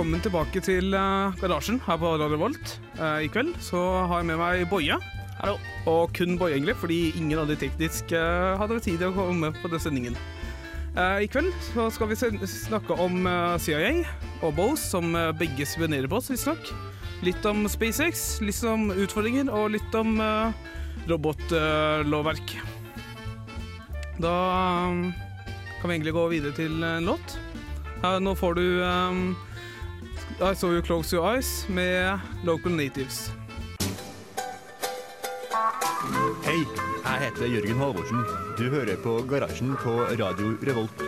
Velkommen tilbake til eh, Garasjen her på Radio Volt. Eh, I kveld så har jeg med meg Boje. Hallo. Og kun Boje, egentlig, fordi ingen av de teknisk eh, hadde tid til å komme på den sendingen. I kveld så skal vi snakke om CIA og Bose, som begge spionerer på oss, visstnok. Litt om SpaceX, litt om utfordringer, og litt om robotlovverk. da kan vi egentlig gå videre til en låt. Nå får du um, I Saw You Close Your Eyes med Local Natives. Hei, jeg heter Jørgen Halvorsen. Du hører på Garasjen på Radio Revolt.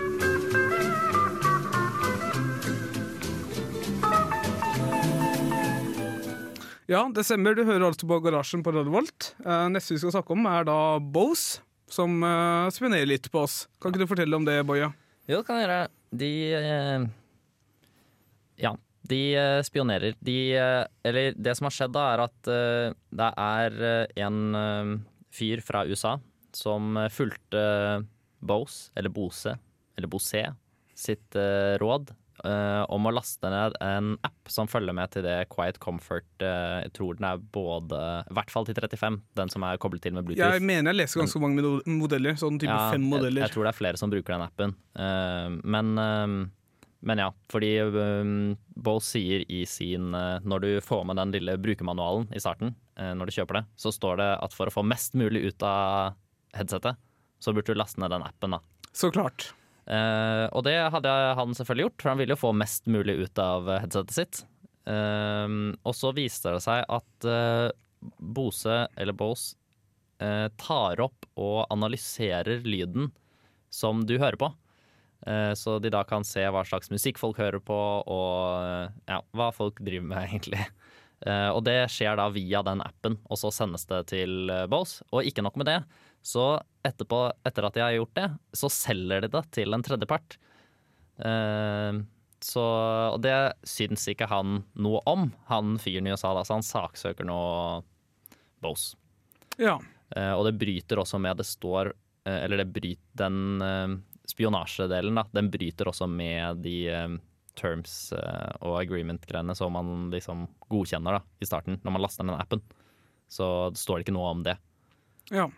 Ja, det stemmer. Du hører altså på Garasjen på Radio Volt. Eh, neste vi skal snakke om, er da Bose, som eh, spionerer litt på oss. Kan ikke du fortelle om det, Boya? Jo, det kan jeg gjøre. De eh, Ja, de eh, spionerer. De eh, Eller det som har skjedd, da, er at eh, det er en fyr fra USA som fulgte Bose, eller Bose, eller Bose, sitt råd om å laste ned en app som følger med til det Quiet Comfort. jeg tror den er både I hvert fall til 35, den som er koblet til med Bluetooth. Jeg mener jeg leser ganske mange modeller. Sånn type Ja, fem modeller. jeg tror det er flere som bruker den appen. Men, men ja, fordi um, Bose sier i sin uh, Når du får med den lille brukermanualen i starten, uh, når du kjøper det, så står det at for å få mest mulig ut av headsetet, så burde du laste ned den appen. da. Så klart. Uh, og det hadde han selvfølgelig gjort, for han ville jo få mest mulig ut av headsetet sitt. Eh, og så viste det seg at Bose, eller Bose, tar opp og analyserer lyden som du hører på. Eh, så de da kan se hva slags musikk folk hører på, og eh, ja, hva folk driver med, egentlig. Eh, og det skjer da via den appen, og så sendes det til Bose. Og ikke nok med det, så etterpå, etter at de har gjort det, så selger de det til en tredjepart. Så, og det syns ikke han noe om, han fyren i USA, da, så han saksøker nå Bose. Ja. Og det bryter også med det står Eller det bryter den spionasjedelen, da. Den bryter også med de eh, terms eh, og agreement-greiene som man liksom godkjenner da, i starten, når man laster den appen. Så det står ikke noe om det. ja.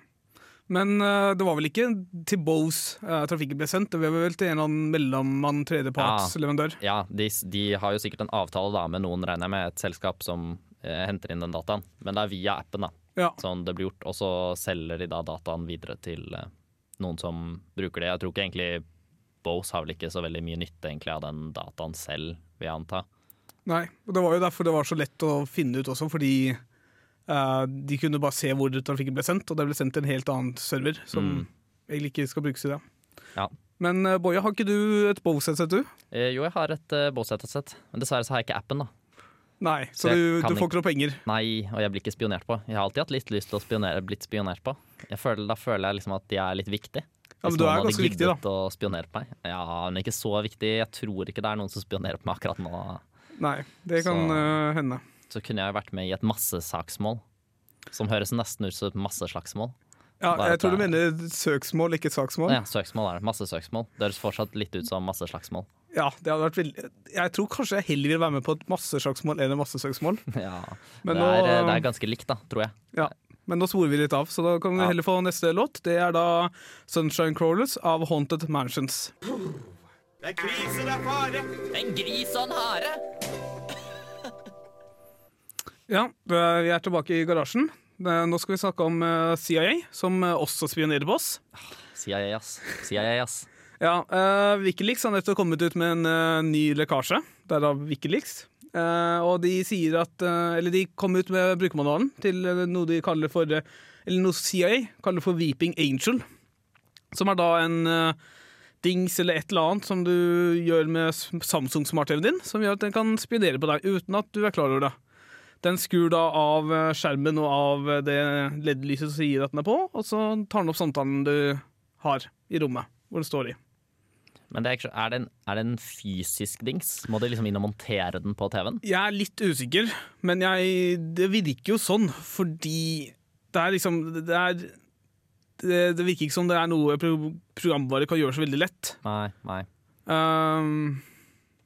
Men eh, det var vel ikke til Bose uh, trafikken ble sendt? Det var vel til en eller annen mellommann, tredjepartsleverandør? Ja, de, de har jo sikkert en avtale da med noen, regner jeg med, et selskap som eh, henter inn den dataen. Men det er via appen, da. Ja. Sånn det blir gjort. Og så selger de da dataen videre til eh, noen som bruker det. Jeg tror ikke egentlig Bose har vel ikke så veldig mye nytte egentlig av den dataen selv, vil jeg anta. Nei, og det var jo derfor det var så lett å finne ut også, fordi uh, de kunne bare se hvor trafikken ble sendt, og det ble sendt til en helt annen server, som Mm. egentlig ikke skal brukes i det. Ja. Men uh, Boje, har ikke du et Bose-headset, du? Eh, jo, jeg har et uh, Bose-headset, men dessverre så har jeg ikke appen, da. Nei, så, Så du, du får ikke noe penger. Nei, og jeg blir ikke spionert på. Jeg har alltid hatt litt lyst til å spionere, blitt spionert på. Jeg føler, da føler jeg liksom at de er litt viktig. Ja, men du er ganske viktig, da. å spionere på meg. Ja, men ikke så viktig. Jeg tror ikke det er noen som spionerer på meg akkurat nå. Nei, det kan Så- eh, hende. Så kunne jeg vært med i et massesaksmål. Som høres nesten ut som et masseslagsmål. Ja, jeg tror du mener søksmål, ikke saksmål. Ja, søksmål er det. Massesøksmål. Det høres fortsatt litt ut som masseslagsmål. Ja, det hadde vært veldig Jeg tror kanskje jeg heller vil være med på et masseslagsmål enn et massesøksmål. Ja, Men det, nå, er, det er ganske likt, da, tror jeg. ja. Men nå sporer vi litt av, så da kan vi Ja. heller få neste låt. Det er da Sunshine Crawlers av Haunted Mansions. Det er krise, det er fare. En gris og en hare! Ja, vi er tilbake i garasjen. Eh, Nå skal vi snakke om eh, CIA, som eh, også spionerer på oss. CIA, ass. CIA, ass. Ja, uh, Wikileaks har nettopp kommet ut med en uh, ny lekkasje. Derav Wikileaks. Eh, og de sier at eh, Eller de kom ut med brukermanualen til eh, noe de kaller for Eller noe CIA kaller for Weeping Angel. Som er da en dings eller et eller annet som du gjør med Samsung smart-TV-en din, som gjør at den kan spionere på deg uten at du er klar over det. Den skrur da av skjermen og av det LED-lyset som sier at den er på, og så tar den opp samtalen du har i rommet hvor den står i. Men det er, er, det en, er det en fysisk dings? Må du liksom inn og montere den på TV-en? Jeg er litt usikker, men jeg, det virker jo sånn fordi det er liksom Det, er, det, det virker ikke som det er noe pro programvare kan gjøre så veldig lett. Nei, nei. Um,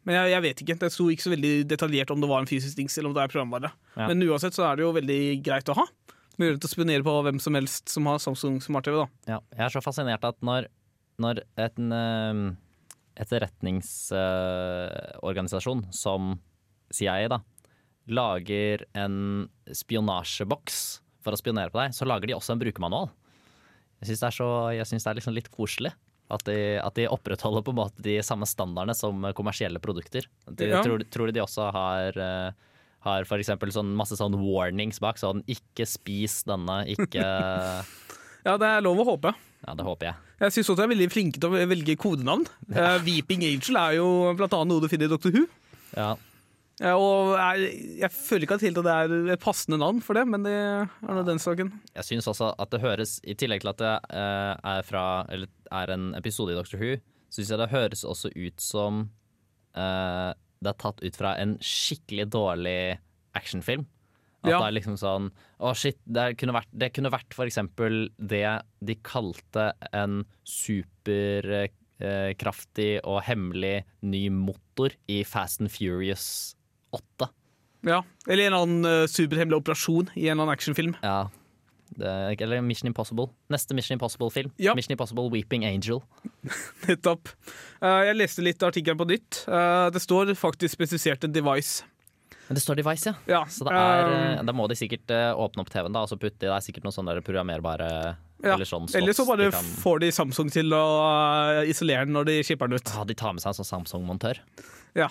men jeg, jeg vet ikke. Det sto ikke så veldig detaljert om det var en fysisk dings eller om det er programvare. Ja. Men uansett så er det jo veldig greit å ha. Mulighet til å spionere på hvem som helst som har Samsung smart-TV. da. Ja, jeg er så fascinert at når, når en uh, etterretningsorganisasjon som CIA da, lager en spionasjeboks for å spionere på deg, så lager de også en brukermanual. Jeg syns det er, så, jeg synes det er liksom litt koselig. At de, at de opprettholder på en måte de samme standardene som kommersielle produkter. De, Ja. tror, tror de de også har eh, har eksempel sånn masse sånn warnings bak, sånn 'ikke spis denne', ikke Ja, det er lov å håpe. Ja, det håper jeg. Jeg syns også de er veldig flinke til å velge kodenavn. Eh, Weeping Angel er jo blant annet noe du finner i Dr. Who. Ja, Uh, og er, jeg føler ikke helt at det er et passende navn for det, men det er nå den saken. Jeg syns også at det høres, i tillegg til at det uh, er, fra, eller er en episode i Doctor Who, syns jeg det høres også ut som det er tatt ut fra en skikkelig dårlig actionfilm. At Ja. det er liksom sånn Å, shit, det kunne vært, det kunne vært for eksempel det de kalte en superkraftig og hemmelig ny motor i Fast and Furious 8. Ja, Eller en annen uh, superhemmelig operasjon i en eller annen actionfilm. Ja. Det, eller Mission Impossible. Neste Mission Impossible-film. Ja. Mission Impossible Weeping Angel. Nettopp. Eh, jeg leste litt artikkelen på nytt. Eh, det står faktisk spesifisert en device. Men det står device, ja. Ja, Så det er, eh, eh, da må de sikkert eh, åpne opp TV-en da, og så putte Det er sikkert noen sånne programmerbare ja. eller sånn Eller så bare de kan får de Samsung til å eh, isolere den når de skipper den ut. Ja, De tar med seg en sånn Samsung-montør. Ja.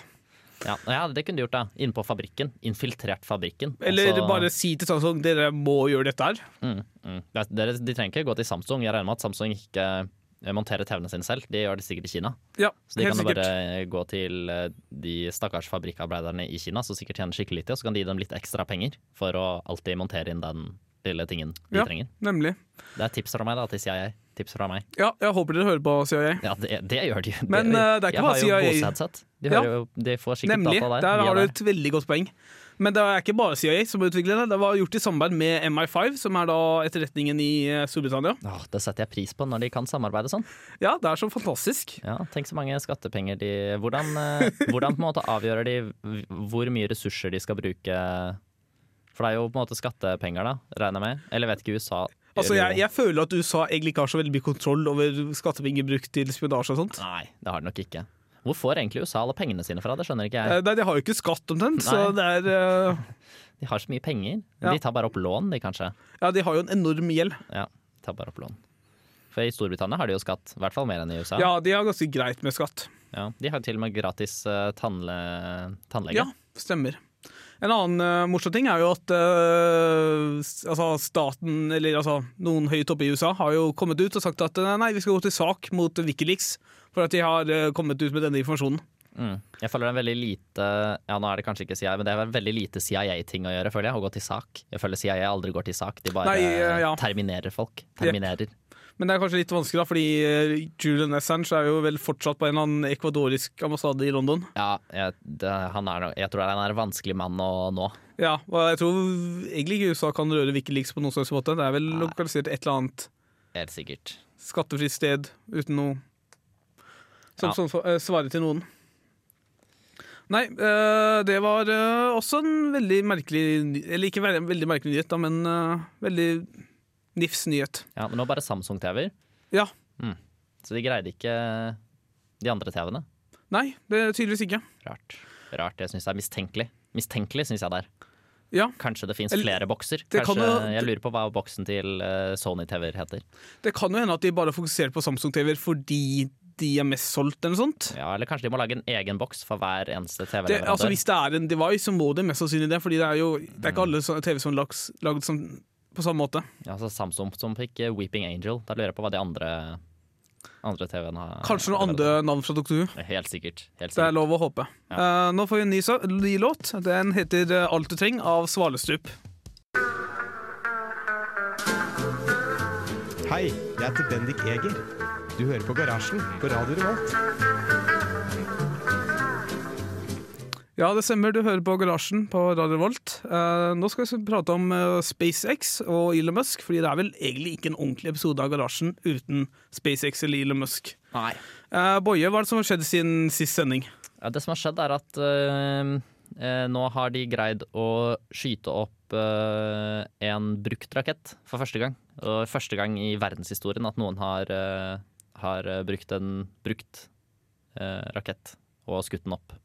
Ja, ja, det kunne de gjort, da. Inne på fabrikken. Infiltrert fabrikken. Eller altså... bare si til Samsung dere må gjøre dette her. mm, mm. Det De trenger ikke gå til Samsung. Jeg regner med at Samsung ikke eh, monterer TV-ene sine selv. De gjør det sikkert i Kina. Ja, Så de kan sikkert. bare gå til eh, de stakkars fabrikkarbeiderne i Kina som sikkert tjener skikkelig lite, og så kan de gi dem litt ekstra penger for å alltid montere inn den lille tingen de Ja. trenger. Nemlig. Det er tips fra meg da, til CIA. Tips fra meg. Ja, jeg håper dere hører på CIA. Ja, det, det gjør de. Men, det, det er ikke bare CIA. De, Ja. jo- de får sikkert Nemlig. data der. Der har du et veldig godt poeng. Men det er ikke bare CIA som utvikler det. Det var gjort i samarbeid med MI5, som er da etterretningen i eh, Storbritannia. Åh, det setter jeg pris på når de kan samarbeide sånn. Ja, det er så fantastisk. Ja, Tenk så mange skattepenger de Hvordan, eh, hvordan på en måte avgjør de hvor mye ressurser de skal bruke? For det er jo på en måte skattepenger, da, regner jeg med. Eller vet ikke USA. Altså, jeg, jeg føler at USA egentlig ikke har så veldig mye kontroll over skattepenger brukt til spionasje og sånt. Nei, det har de nok ikke. Hvor får egentlig USA alle pengene sine fra? Det skjønner ikke Eh, jeg. Nei, de har jo ikke skatt omtrent, så det er uh... De har så mye penger. Ja. De tar bare opp lån, de kanskje. Ja, de har jo en enorm gjeld. Ja, de tar bare opp lån. For i Storbritannia har de jo skatt, i hvert fall mer enn i USA. Ja, de har ganske greit med skatt. Ja, de har til og med gratis uh, tannle tannlege. Ja, stemmer. En annen uh, morsom ting er jo at uh, altså staten, eller altså noen høyt oppe i USA, har jo kommet ut og sagt at eh, nei, vi skal gå til sak mot Wikileaks for at de har uh, kommet ut med denne informasjonen. Mm. Jeg føler det er veldig lite Ja, nå er det kanskje ikke CIA, men det er veldig lite CIA-ting å gjøre, føler jeg. Å gå til sak. Jeg føler CIA aldri går til sak. De bare Nei, ja. terminerer folk. Terminerer. Men det er kanskje litt vanskelig, da, fordi eh, Julian Assange er jo vel fortsatt på en eller annen ekvadorisk ambassade i London. Ja, jeg, det, han er, jeg tror han er en vanskelig mann å nå. Ja, og jeg tror egentlig ikke USA kan røre Wikileaks på noen slags måte. Det er vel lokalisert et eller annet Helt sikkert. skattefritt sted uten noe som, Ja. som eh, svarer til noen. Nei, eh, det var også en veldig merkelig Eller ikke veldig, merkelig nyhet, da, men veldig nifs nyhet. Ja, Men nå bare Samsung-TV-er. Ja. Så de greide ikke de andre TV-ene. Nei, det er tydeligvis ikke. Rart. Rart. Jeg syns det er mistenkelig. Mistenkelig syns jeg det er. Ja, Kanskje det fins flere bokser. Kanskje, jo- jeg lurer på hva boksen til eh, Sony TV-er heter. Det kan jo hende at de bare fokuserer på Samsung TV-er fordi de er mest solgt, eller noe sånt. Ja, Eller kanskje de må lage en egen boks for hver eneste TV-leverandør. altså Hvis det er en device, så må det mest sannsynlig det. Fordi det er jo det er ikke alle TV som er lagd som, på samme måte. Ja, altså Samsung som fikk eh, Weeping Angel. Da lurer jeg på hva de andre, andre TV-ene har. Kanskje noen andre navn fra Doktor Who. Helt sikkert. Helt Det er lov å håpe. Eh, nå får vi en ny, ny låt. Den heter eh, 'Alt du trenger' av Svalestrup. Hei, jeg heter Bendik Eger. Du hører på Garasjen på Radio Revolt. Ja, det stemmer. Du hører på Garasjen på Radio Volt. Eh, nå skal vi prate om eh, SpaceX og Elon Musk, fordi det er vel egentlig ikke en ordentlig episode av Garasjen uten SpaceX eller Elon Musk. Nei. Eh, Boje, hva er det som har skjedd siden sist sending? Ja, det som har skjedd, er at eh, eh, nå har de greid å skyte opp eh, en brukt rakett for første gang. Og første gang i verdenshistorien at noen har, har brukt en brukt eh, rakett og skutt den opp.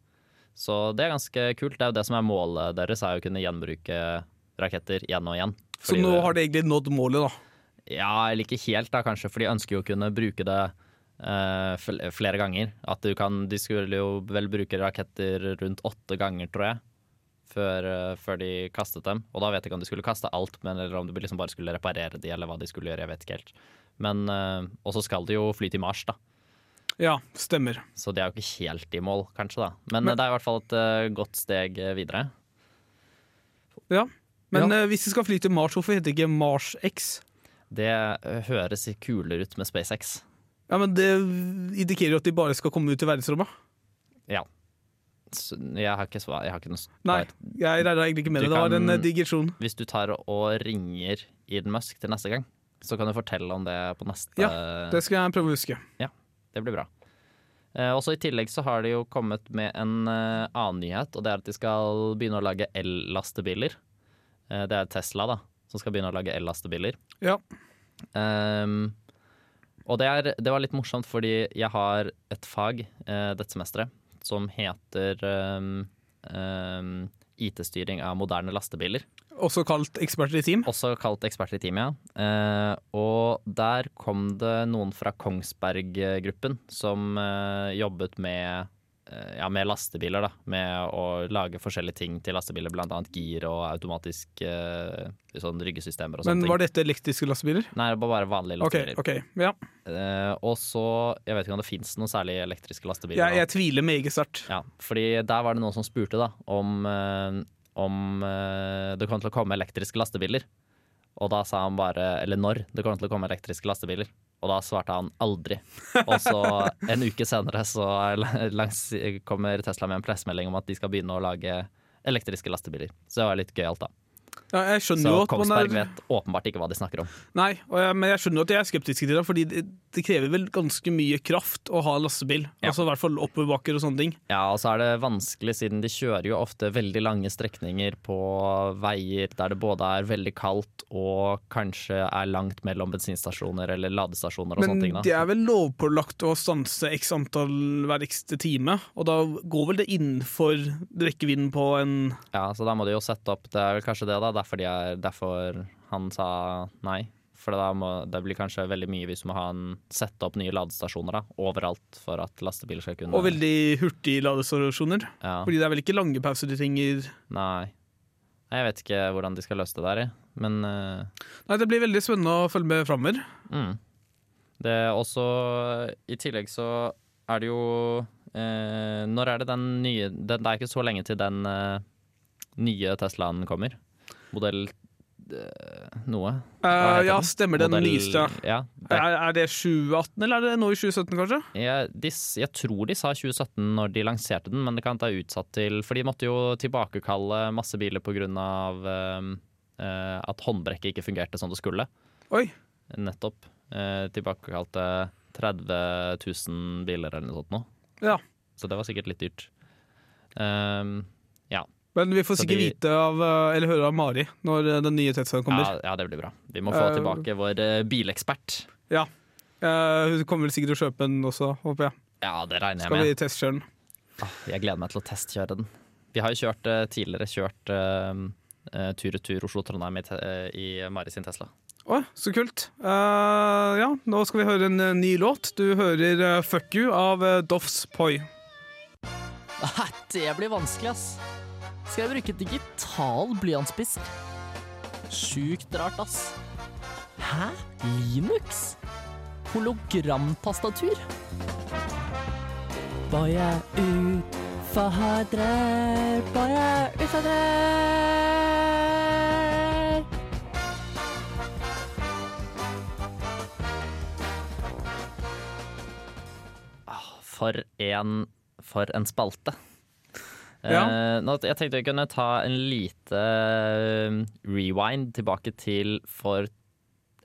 Så det er ganske kult. Det er jo det som er målet deres, er å kunne gjenbruke raketter igjen og igjen. Så nå har de egentlig nådd målet, da. Ja, eller ikke helt da, kanskje, for de ønsker jo å kunne bruke det eh, flere ganger. At du kan, De skulle jo vel bruke raketter rundt åtte ganger, tror jeg, før, eh, før de kastet dem. Og da vet jeg ikke om de skulle kaste alt, men, eller om de liksom bare skulle reparere de, eller hva de skulle gjøre. jeg vet ikke helt. Men, eh, Og så skal de jo fly til Mars, da. Ja, stemmer. Så de er jo ikke helt i mål, kanskje. da. Men, Men- det er i hvert fall et uh, godt steg eh, videre. Ja. Men Ja. Uh, hvis de skal fly til Mars, hvorfor heter det ikke Mars X? Det høres kulere ut med SpaceX. Ja, men Det indikerer jo at de bare skal komme ut i verdensrommet. Ja. Så jeg har ikke svar. Jeg har ikke noe svar. Nei, jeg regna egentlig ikke med det. Det var en digresjon. Hvis du tar og ringer Eden Musk til neste gang, så kan du fortelle om det på neste Ja, Det skal jeg prøve å huske. Det blir bra. Eh, også I tillegg så har de jo kommet med en eh, annen nyhet, og det er at de skal begynne å lage el-lastebiler. Eh, det er Tesla da, som skal begynne å lage el-lastebiler. Ja. Ehm, og det, er, det var litt morsomt, fordi jeg har et fag eh, dette semesteret som heter ehm, ehm, IT-styring av moderne lastebiler. Også kalt eksperter i team. Også kalt Eksperter i team, ja. Eh, og der kom det noen fra Kongsberg-gruppen som eh, jobbet med, eh, ja, med lastebiler. da, Med å lage forskjellige ting til lastebiler, bl.a. gir og automatisk eh, sånn ryggesystemer og Men sånne var ting. dette elektriske lastebiler? Nei, det var bare vanlige lastebiler. lastebiler. ok, ja. Eh, og så, jeg vet ikke om det fins noen særlig elektriske lastebiler. Jeg, nå. jeg tviler meget sterkt. Ja, fordi der var det noen som spurte da om, eh, om eh, det kom til å komme elektriske lastebiler. Og da sa han bare Eller når det kommer til å komme elektriske lastebiler. Og da svarte han aldri. Og så en uke senere så langs, kommer Tesla med en pressemelding om at de skal begynne å lage elektriske lastebiler. Så det var litt gøyalt, da. Ja, jeg skjønner Så jo at man Kongsberg er vet åpenbart ikke hva de snakker om. Nei, jeg, men jeg skjønner at jeg er skeptisk til det, fordi det, det krever vel ganske mye kraft å ha lastebil. Ja. Altså i hvert fall oppoverbakker og sånne ting. Ja, og så er det vanskelig siden de kjører jo ofte veldig lange strekninger på veier der det både er veldig kaldt og kanskje er langt mellom bensinstasjoner eller ladestasjoner og Men sånne ting. det da. er vel lovpålagt å stanse x antall hver ekste time, og da går vel det innenfor rekkevidden på en Ja, så da må de jo sette opp Det er vel kanskje det, da. Derfor, de er, derfor han sa nei. For da må, det blir kanskje veldig mye hvis du må en, sette opp nye ladestasjoner da, overalt for at lastebiler skal kunne Og veldig hurtige ladestasjoner. ja, Fordi det er vel ikke lange pauser de trenger Nei. Jeg vet ikke hvordan de skal løse det der, men uh... Nei, det blir veldig spennende å følge med framover. Mm. Det er også I tillegg så er det jo eh, Når er det den nye den, Det er ikke så lenge til den eh, nye Teslaen kommer. Modell eh, noe. Eh, ja, stemmer den Modell- nyeste. Ja, det, Er, er det 2018, eller er det nå i 2017, kanskje? jeg, de, jeg tror de sa 2017 når de lanserte den, men det kan ta utsatt til For de måtte jo tilbakekalle masse biler pga. Uh, at håndbrekket ikke fungerte som det skulle. Oi. Nettopp. Uh, tilbakekalte 30 000 biler eller noe sånt nå. Ja. Så det var sikkert litt dyrt. Ehm, Men vi får sikkert de- vite av, eh, eller høre av Mari når eh, den nye Teslaen kommer. ja, ja, det blir bra. Vi må få uh, tilbake vår bilekspert. bilekspert. Uh, hun kommer vel sikkert til å kjøpe den også, håper jeg. Ja, det regner jeg Skal med. vi testkjøre den? Ah, jeg gleder meg til å testkjøre den. Vi har jo kjørt tidligere kjørt uh, tur-retur Oslo-Trondheim i, i Mari sin Tesla. Oi, så kult. Uh, ja, nå skal vi høre en ny låt. Du hører uh, 'Fuck You' av uh, Doffs Poi. Det blir vanskelig, ass. Skal jeg bruke digital blyantspiss? Sjukt rart, ass. Hæ? Linux? Hologramtastatur? Bare utfordrer, bare utfordrer. For en, for en spalte. Ja. Uh, jeg tenkte jeg kunne ta en lite eh, rewind tilbake til for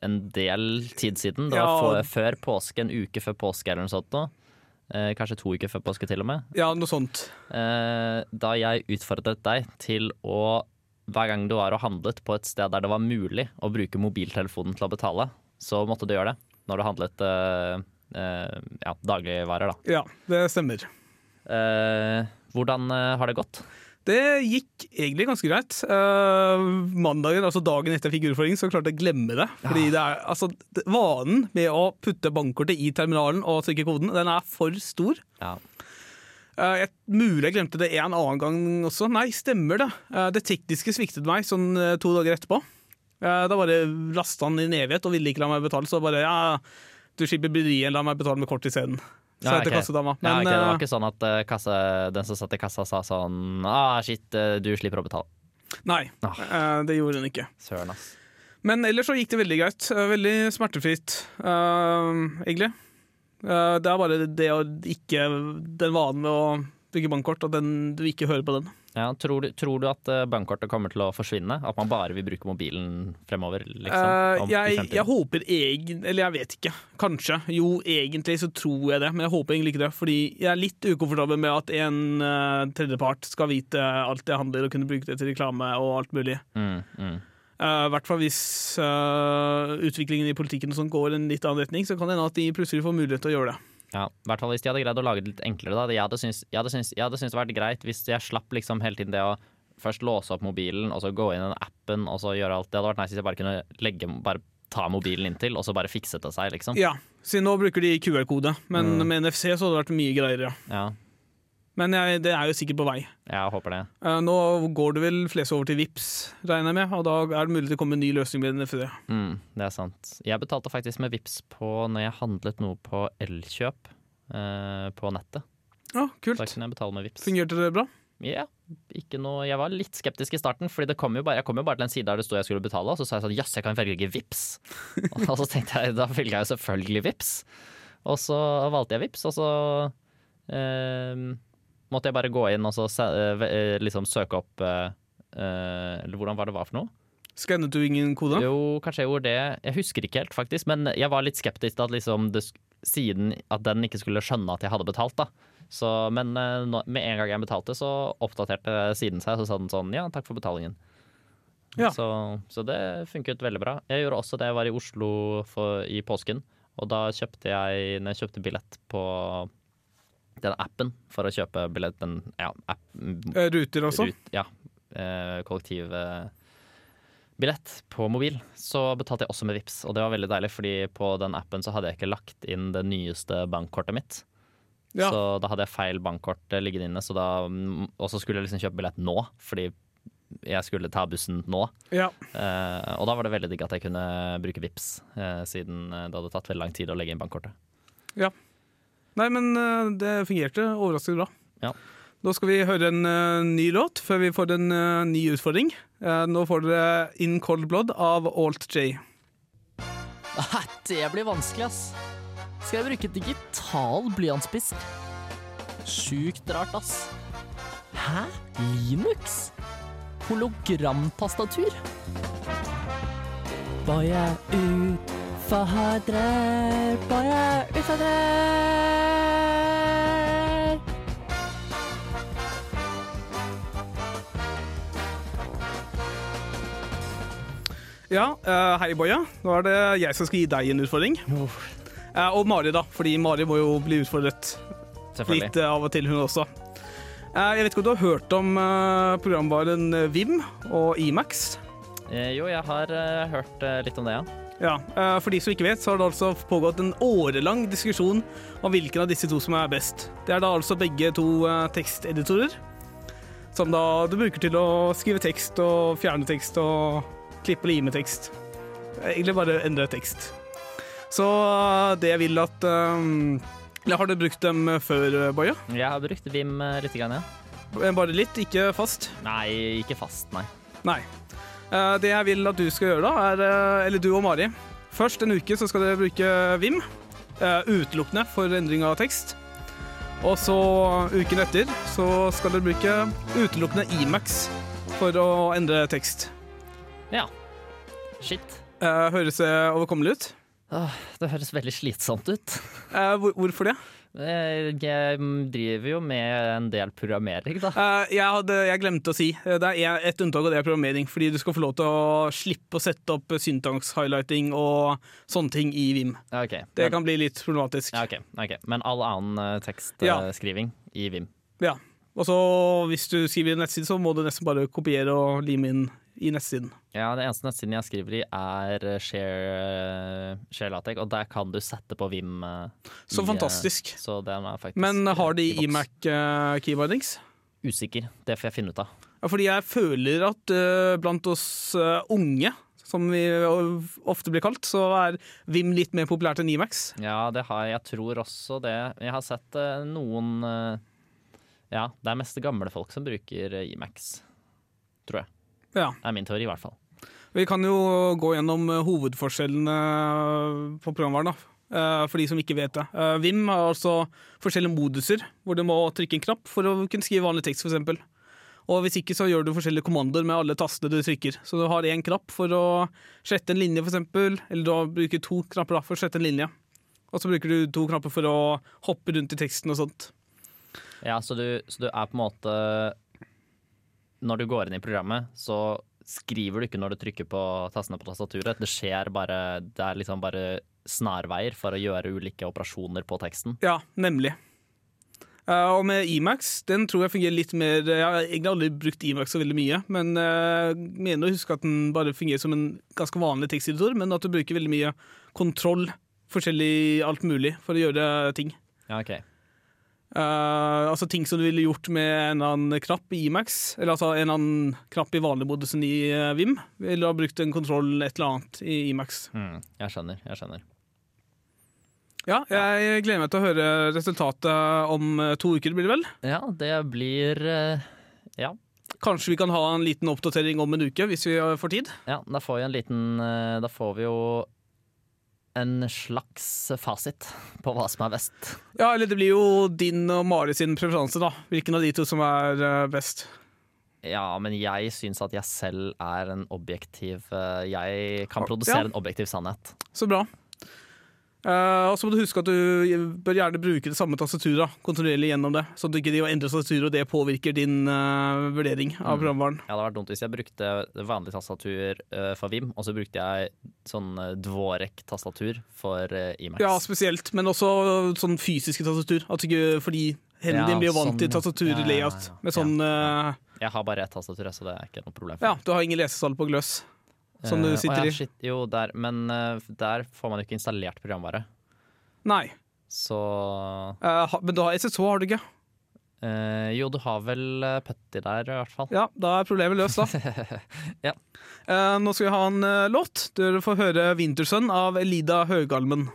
en del tid siden. Det var Ja. før påske, en uke før påske eller noe sånt. nå. Uh, kanskje to uker før påske til og med. Ja, noe sånt. Uh, da jeg utfordret deg til å hver gang du var og handlet på et sted der det var mulig å bruke mobiltelefonen til å betale, så måtte du gjøre det når du handlet ja, dagligvarer. Da. Ja, det stemmer. Eh, hvordan eh, har det gått? Det gikk egentlig ganske greit. Uh, mandagen, altså dagen etter jeg fikk utfordring, så klarte jeg å glemme det. Fordi det er, altså, Vanen med å putte bankkortet i terminalen og trykke koden, den er for stor. Ja. Uh, jeg, mulig jeg glemte det en annen gang også. Nei, stemmer det. Uh, det tekniske sviktet meg sånn to dager etterpå. Da bare lasta han i en evighet og ville ikke la meg betale, så bare ja, du slipper bryet, la meg betale med kort isteden. Sa jeg til ok. Men, ja, okay. det var eh, ikke sånn at uh, kasse, den som satt i kassa sa sånn ah, shit, eh, du slipper å betale. nei, Ah. det gjorde hun ikke. Søren, ass. Men ellers så gikk det veldig greit. Veldig smertefritt, uh, egentlig. Uh, det er bare det å ikke Den vanen med å bruke bankkort, at den, du ikke hører på den. Ja, tror, du, tror du at eh, bankkortet kommer til å forsvinne? At man bare vil bruke mobilen fremover? Liksom, om- jeg, jeg håper egen... Eller jeg vet ikke. Kanskje. Jo, egentlig så tror jeg det, men jeg håper egentlig ikke det. Fordi jeg er litt ukomfortabel med at en uh, tredjepart skal vite alt jeg handler og kunne bruke det til reklame og alt mulig. Mm, mm. I hvert fall hvis uh, utviklingen i politikken sånn går en litt annen retning, så kan det hende at de plutselig får mulighet til å gjøre det. Ja, i hvert fall hvis de hadde greid å lage det litt enklere. Da. Jeg hadde syntes, jeg hadde syntes, jeg hadde syntes det vært greit hvis jeg slapp liksom hele tiden det å først låse opp mobilen, og så gå inn i den appen, og så gjøre alt. Det hadde vært nice hvis jeg bare kunne legge, bare ta mobilen inntil, og så bare fikse det seg, liksom. Ja, siden nå bruker de QR-kode, men Mm. med NFC så hadde det vært mye greiere. Ja, Men jeg, det er jo sikkert på vei. jeg håper det. Eh, nå går det vel flest over til Vips, regner jeg med, og da er det mulig det kommer en ny løsning med NFD. Mm, det er sant. Jeg betalte faktisk med Vips på når jeg handlet noe på Elkjøp eh, på nettet. Ja, ah, kult. kunne jeg betale med Vips. Fungerte det bra? Ja, ikke noe Jeg var litt skeptisk i starten, Fordi kom bare, jeg kom jo bare til en side der det sto jeg skulle betale, og så sa jeg sånn jøss, jeg kan velge Vips og så tenkte jeg da velger jeg jo selvfølgelig Vips Og så valgte jeg Vips og så eh, måtte jeg bare gå inn og så eh, eh, liksom søke opp eh, Eller hvordan var det var for noe? Skannet du ingen kode? Jo, kanskje jeg gjorde det. Jeg husker ikke helt, faktisk. Men jeg var litt skeptisk til at liksom det, siden at den ikke skulle skjønne at jeg hadde betalt. da. Så, men nå, med en gang jeg betalte, så oppdaterte siden seg, så sa den sånn ja, takk for betalingen. Ja. Så, så det funket veldig bra. Jeg gjorde også det jeg var i Oslo for, i påsken. Og da kjøpte jeg, når jeg kjøpte billett på den appen for å kjøpe billett, den ja, app, Eh, Ruter også? Rut, ja, eh, kollektiv eh, på mobil, så betalte jeg også med Vips. Og det var veldig deilig, fordi på den appen så hadde jeg ikke lagt inn det nyeste bankkortet mitt. Ja. Så da hadde jeg feil bankkort liggende inne, så da, mm, og så skulle jeg liksom kjøpe billett nå, fordi jeg skulle ta bussen nå. Ja. Eh, og da var det veldig digg at jeg kunne bruke Vips, eh, siden eh, det hadde tatt veldig lang tid å legge inn bankkortet. Nei, men eh, det fungerte overraskende bra. Ja. Nå skal vi høre en uh, ny låt før vi får en uh, ny utfordring. Uh, nå får dere In Cold Blood av Alt J. Nei, det blir vanskelig, ass. Skal jeg bruke digital blyantspisk? Sjukt rart, ass. Hæ? Linux? Hologramtastatur? Bare utfordrer, bare utfordrer. Ja, eh, hei Boje. Nå er det jeg som skal gi deg en utfordring. Eh, og Mari, da, fordi Mari må jo bli utfordret litt eh, av og til, hun også. Eh, jeg vet ikke om du har hørt om programvaren Vim og Emax? Eh, jo, jeg har hørt litt om det, ja. Ja, eh, For de som ikke vet, så har det altså pågått en årelang diskusjon om hvilken av disse to som er best. Det er da altså begge to eh, teksteditorer, som da du bruker til å skrive tekst og fjerne tekst og klippe og lime tekst. Egentlig bare endre tekst. Så eh, det jeg vil at um, Har du brukt dem før, Boje? Jeg har brukt Vim litt, grann, ja. Bare litt, ikke fast? Nei, ikke fast, nei. Nei. Eh, det jeg vil at du skal gjøre da, er eh, Eller du og Mari. Først en uke så skal dere bruke Vim. eh, utelukkende for endring av tekst. Og så uken etter så skal dere bruke utelukkende Emax for å endre tekst. Ja. Shit. Høres det overkommelig ut? Det høres veldig slitsomt ut. Hvorfor det? Eh, Jeg driver jo med en del programmering, da. Eh, jeg, hadde, jeg glemte å si eh, Det er et unntak, og det er programmering. Fordi du skal få lov til å slippe å sette opp syntax-highlighting og sånne ting i Vim. Okay. Det Men, kan bli litt problematisk. ja, okay. ok. Men all annen tekstskriving Ja. i Vim. Ja. Og så hvis du skriver i en nettside, så må du nesten bare kopiere og lime inn i nettsiden. Ja, det eneste nettsiden jeg skriver i, er eh, Share, eh, Share LaTeX, og der kan du sette på Vim. eh, Så i, fantastisk. Så er Men har de i boks. Emac uh, keybindings? Usikker. Det får jeg finne ut av. Ja, fordi jeg føler at uh, blant oss uh, unge, som vi ofte blir kalt, så er Vim litt mer populært enn Imax. Ja, det har jeg Jeg tror også det. Jeg har sett noen Ja, det er mest gamle folk som bruker Imax. Tror jeg. Ja. Det er min teori, i hvert fall. Vi kan jo gå gjennom eh, hovedforskjellene på programvaren, da. eh, For de som ikke vet det. Eh, Vim har altså forskjellige moduser, hvor du må trykke en knapp for å kunne skrive vanlig tekst, f.eks. Og hvis ikke, så gjør du forskjellige kommandoer med alle tastene du trykker. Så du har én knapp for å slette en linje, f.eks., eller du bruker to knapper for å slette en linje. Og så bruker du to knapper for å hoppe rundt i teksten og sånt. Ja, så du, så du er på en måte Når du går inn i programmet, så skriver du ikke når du trykker på tastene på tastaturet. Det skjer bare Det er liksom bare snarveier for å gjøre ulike operasjoner på teksten. Ja, nemlig. Uh, og med Emacs, den tror jeg fungerer litt mer Jeg har egentlig aldri brukt Emacs så veldig mye, men uh, mener å huske at den bare fungerer som en ganske vanlig teksteditor, men at du bruker veldig mye kontroll, forskjellig alt mulig, for å gjøre ting. Ja, ok. Eh, altså ting som du ville gjort med en eller annen knapp i Imax, eller altså en annen knapp i vanlig modusen i uh, Vim, eller ha brukt en kontroll et eller annet i Imax. Mm, jeg skjønner. Jeg skjønner. Ja, jeg gleder meg til å høre resultatet om eh, to uker, blir det vel? Ja, det blir uh, Ja. Kanskje vi kan ha en liten oppdatering om en uke, hvis vi får tid? Ja, da får vi en liten Da får vi jo en slags fasit på hva som er best. Ja, eller det blir jo din og Mari sin preferanse, da. Hvilken av de to som er eh, best. Ja, men jeg syns at jeg selv er en objektiv eh, Jeg kan produsere Ja. en objektiv sannhet. Så bra. Eh, og så må du huske at du bør gjerne bruke det samme tastaturet kontinuerlig gjennom det, så at du ikke de endrer tastaturet, og det påvirker din uh, vurdering av Mm. programvaren. Ja, det hadde vært dumt hvis jeg brukte vanlig tastatur uh, for Vim, og så brukte jeg sånn uh, Dvorek-tastatur for uh, Emacs. Ja, spesielt, men også sånn fysiske tastatur. At ikke, fordi hendene Ja, dine blir jo vant sånn, til ja, ja, ja. Med sånn Jeg har bare ett tastatur, så det er ikke noe problem. Ja, du har ingen lesesal på gløss som du Eh, sitter ja, i. Jo, der, men eh, der får man jo ikke installert programvare. Nei. Så uh, men du har SSH, har du ikke? Uh, Jo, du har vel Putty der, i hvert fall. Ja, da er problemet løst, da. Ja. Eh, nå skal vi ha en låt. Dere får høre 'Wintersønn' av Elida Høgalmen.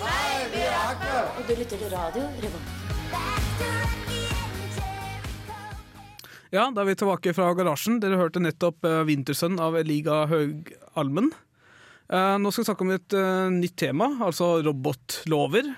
Hei, vi er her! Og du lytter til radio Revolt. Ja, da er vi tilbake fra garasjen. Dere hørte nettopp uh, 'Wintersønn' av Eliga Høgalmen. Eh, nå skal vi snakke om et eh, nytt tema, altså robotlover.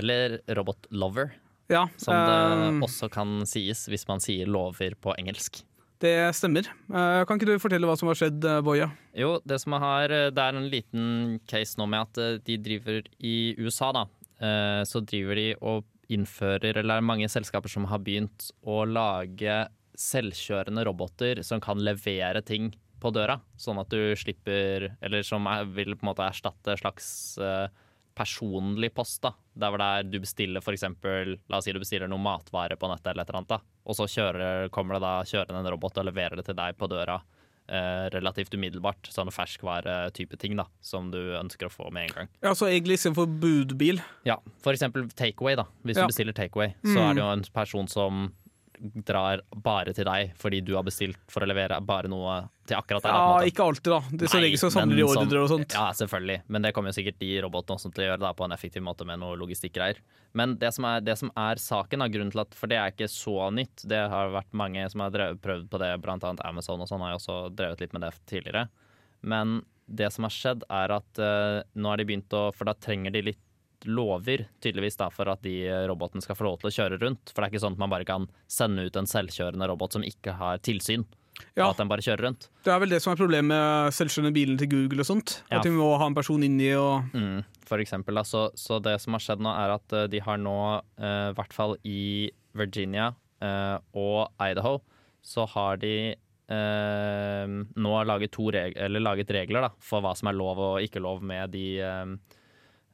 Eller Robot Lover, Ja, som det eh, også kan sies hvis man sier lover på engelsk. det stemmer. Eh, kan ikke du fortelle hva som har skjedd, eh, Boje? Jo, det som har, det er en liten case nå med at eh, de driver i USA, da. eh, Så driver de og innfører, eller det er mange selskaper som har begynt å lage selvkjørende roboter som kan levere ting på døra. Sånn at du slipper Eller som vil på en måte erstatte slags eh, personlig post. da Der hvor det er du bestiller eksempel, La oss si du bestiller noe matvare på nettet, eller et eller annet da og så kjører, kommer det da kjørende en robot og leverer det til deg på døra eh, relativt umiddelbart. Sånne ferskvare-type ting da, som du ønsker å få med en gang. Ja, så egentlig istedenfor budbil. Ja, For eksempel takeaway. da. Hvis Ja. du bestiller takeaway, så Mm. er det jo en person som drar bare til deg fordi du har bestilt for å levere bare noe til akkurat deg. Ja, ikke alltid, da. Det, ser Nei, regel så samler de men sånn- og sånt. Ja, selvfølgelig. Men det kommer jo sikkert de robotene også til å gjøre da, på en effektiv måte med noe logistikkgreier. Men det som er, det som er saken, da, grunnen til at, for det er ikke så nytt, det har vært mange som har drevet, prøvd på det, blant annet Amazon og sånn har jo også drevet litt med det tidligere. Men det som har skjedd er at uh, nå har de begynt å For da trenger de litt lover, tydeligvis, da, for at de robotene skal få lov til å kjøre rundt. For det er ikke sånn at man bare kan sende ut en selvkjørende robot som ikke har tilsyn. Ja. Og at den bare kjører rundt. Det er vel det som er problemet med selvkjørende bilen til Google og sånt. Ja. At de må ha en person inni og Mm, for eksempel. Da. Så, så det som har skjedd nå, er at eh, de har nå, eh, i hvert fall i Virginia eh, og Idaho, så har de eh, nå laget, to reg eller laget regler da, for hva som er lov og ikke lov med de eh, eh,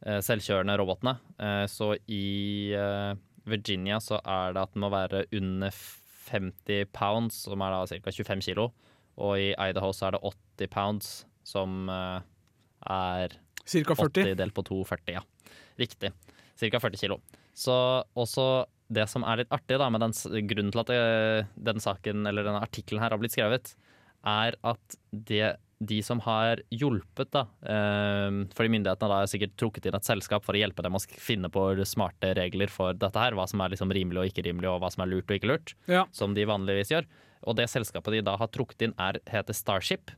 selvkjørende robotene. Eh, så i eh, Virginia så er det at den må være under 50 pounds, som er da ca. 25 kilo. Og i Idaho så er det 80 pounds, som eh, er ca. 40. 80 delt på 2, 40, ja. Riktig. Ca. 40 kilo. Så også det som er litt artig da, med den grunnen til at det, den saken, eller denne artikkelen her har blitt skrevet, er at det, de som har hjulpet, da, eh, fordi myndighetene da har sikkert trukket inn et selskap for å hjelpe dem å finne på smarte regler for dette her, hva som er liksom rimelig og ikke rimelig, og hva som er lurt og ikke lurt, Ja. som de vanligvis gjør. Og det selskapet de da har trukket inn, er, heter Starship.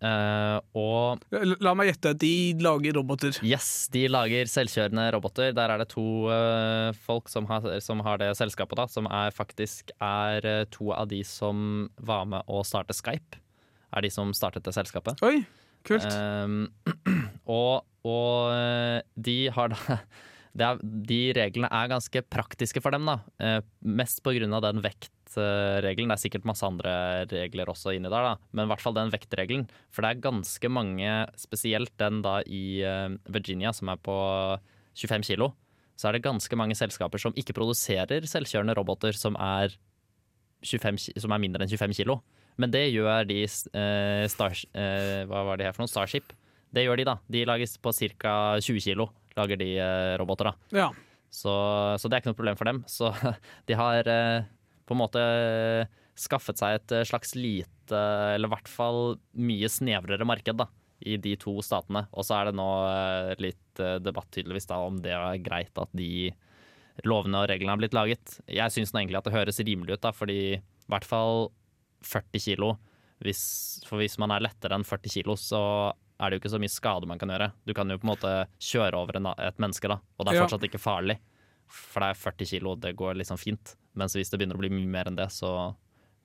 Uh, og La meg gjette, de lager roboter. Yes, de lager selvkjørende roboter. Der er det to uh, folk som har, som har det selskapet, da, som er faktisk er eh, to av de som var med å starte Skype. Er de som startet det selskapet. Oi, kult. Um, og og eh, de har da det er, De reglene er ganske praktiske for dem, da. Uh, mest på grunn av den vektregelen. Det er sikkert masse andre regler også inni der, da. men i hvert fall den vektregelen. For det er ganske mange, spesielt den da i eh, Virginia, som er på 25 kilo, så er det ganske mange selskaper som ikke produserer selvkjørende roboter som er, 25, som er mindre enn 25 kilo. Men det gjør de eh, Stars, eh, Hva var det her for noe? Starship. Det gjør de, da. De lages på ca. 20 kilo, lager de eh, roboter, da. Ja. Så, så det er ikke noe problem for dem. Så de har eh, på en måte skaffet seg et eh, slags lite, eller i hvert fall mye snevrere marked, da. I de to statene. Og så er det nå eh, litt eh, debatt tydeligvis da om det er greit at de lovene og reglene har blitt laget. Jeg syns egentlig at det høres rimelig ut, da, fordi i hvert fall 40 kilo. Hvis, for hvis man er lettere enn 40 kilo, så er det jo ikke så mye skade man kan gjøre. Du kan jo på en måte kjøre over en, et menneske, da, og det er fortsatt ikke farlig. For det er 40 kilo, det går liksom fint. Mens hvis det begynner å bli mye mer enn det, så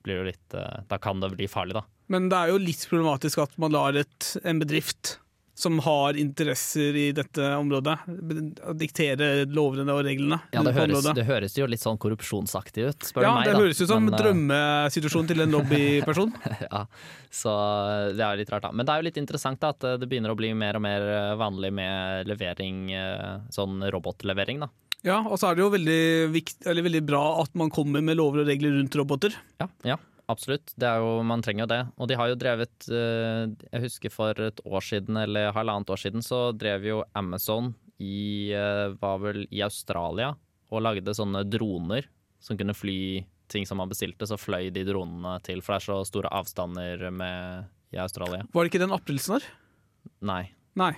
blir det litt eh, Da kan det bli farlig, da. Men det er jo litt problematisk at man lar et, en bedrift som har interesser i dette området, diktere lovene og reglene. Ja, det høres, det høres jo litt sånn korrupsjonsaktig ut, spør ja, du meg. det da. høres ut som Men, eh, drømmesituasjonen til en lobbyperson. ja, så det er litt rart, da. Men det er jo litt interessant da, at det begynner å bli mer og mer eh, vanlig med levering, eh, sånn robotlevering, da. Ja, og så er det jo veldig, viktig, eller veldig bra at man kommer med lover og regler rundt roboter. Ja, ja absolutt. Det er jo, man trenger jo det. Og de har jo drevet eh, Jeg husker for et år siden, eller halvannet år siden, så drev jo Amazon i eh, var vel i Australia og lagde sånne droner som kunne fly ting som man bestilte. Så fløy de dronene til, for det er så store avstander med, i Australia. Var det ikke den aprilsnarr? Nei. Nei.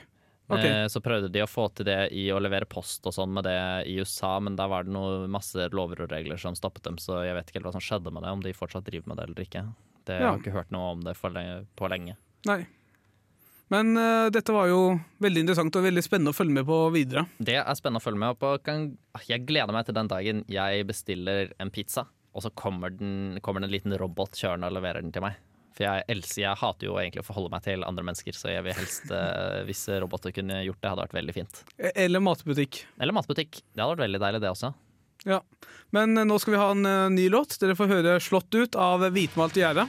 Ok. Eh, Så prøvde de å få til det i å levere post og sånn med det i USA, men da var det noe masse lover og regler som stoppet dem, så jeg vet ikke helt hva som skjedde med det, om de fortsatt driver med det eller ikke. Det Jeg Ja. har ikke hørt noe om det for lenge, på lenge. Nei. Men uh, dette var jo veldig interessant og veldig spennende å følge med på videre. Det er spennende å følge med på. Jeg gleder meg til den dagen jeg bestiller en pizza, og så kommer, den, kommer det en liten robot kjørende og leverer den til meg. For jeg, Else, jeg hater jo egentlig å forholde meg til andre mennesker, så jeg vil helst, eh, hvis roboter kunne gjort det, hadde vært veldig fint. E- Eller matbutikk. Eller matbutikk. Det hadde vært veldig deilig, det også. Ja. Men eh, nå skal vi ha en eh, ny låt. Dere får høre 'Slått ut' av Hvitmalt gjerde.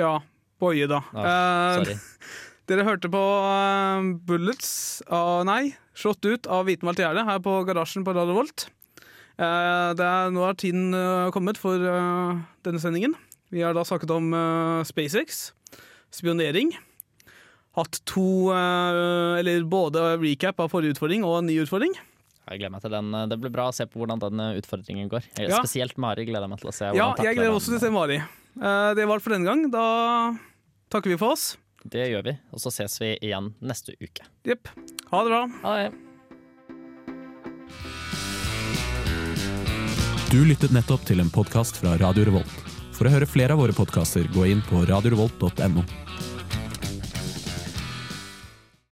Ja, Boje, da. Ja, Eh, Dere hørte på uh, Bullets av Nei, slått ut av Hvitenmalt gjerde her på Garasjen på Radio Volt. Eh, det er, nå er tiden kommet for denne sendingen. Vi har da snakket om SpaceX, spionering. Hatt to Eller både recap av forrige utfordring og en ny utfordring. Jeg gleder meg til den. Det blir bra å se på hvordan den utfordringen går. Ja. Spesielt Mari gleder jeg meg til å se. Ja, jeg gleder også til å se Mari. Eh, det var alt for denne gang. Da takker vi for oss. Det gjør vi, og så ses vi igjen neste uke. Jepp. Ha det bra. Ha det. Du lyttet nettopp til en podkast fra Radio Revolt. For å høre flere av våre podkaster, gå inn på radiorevolt.no.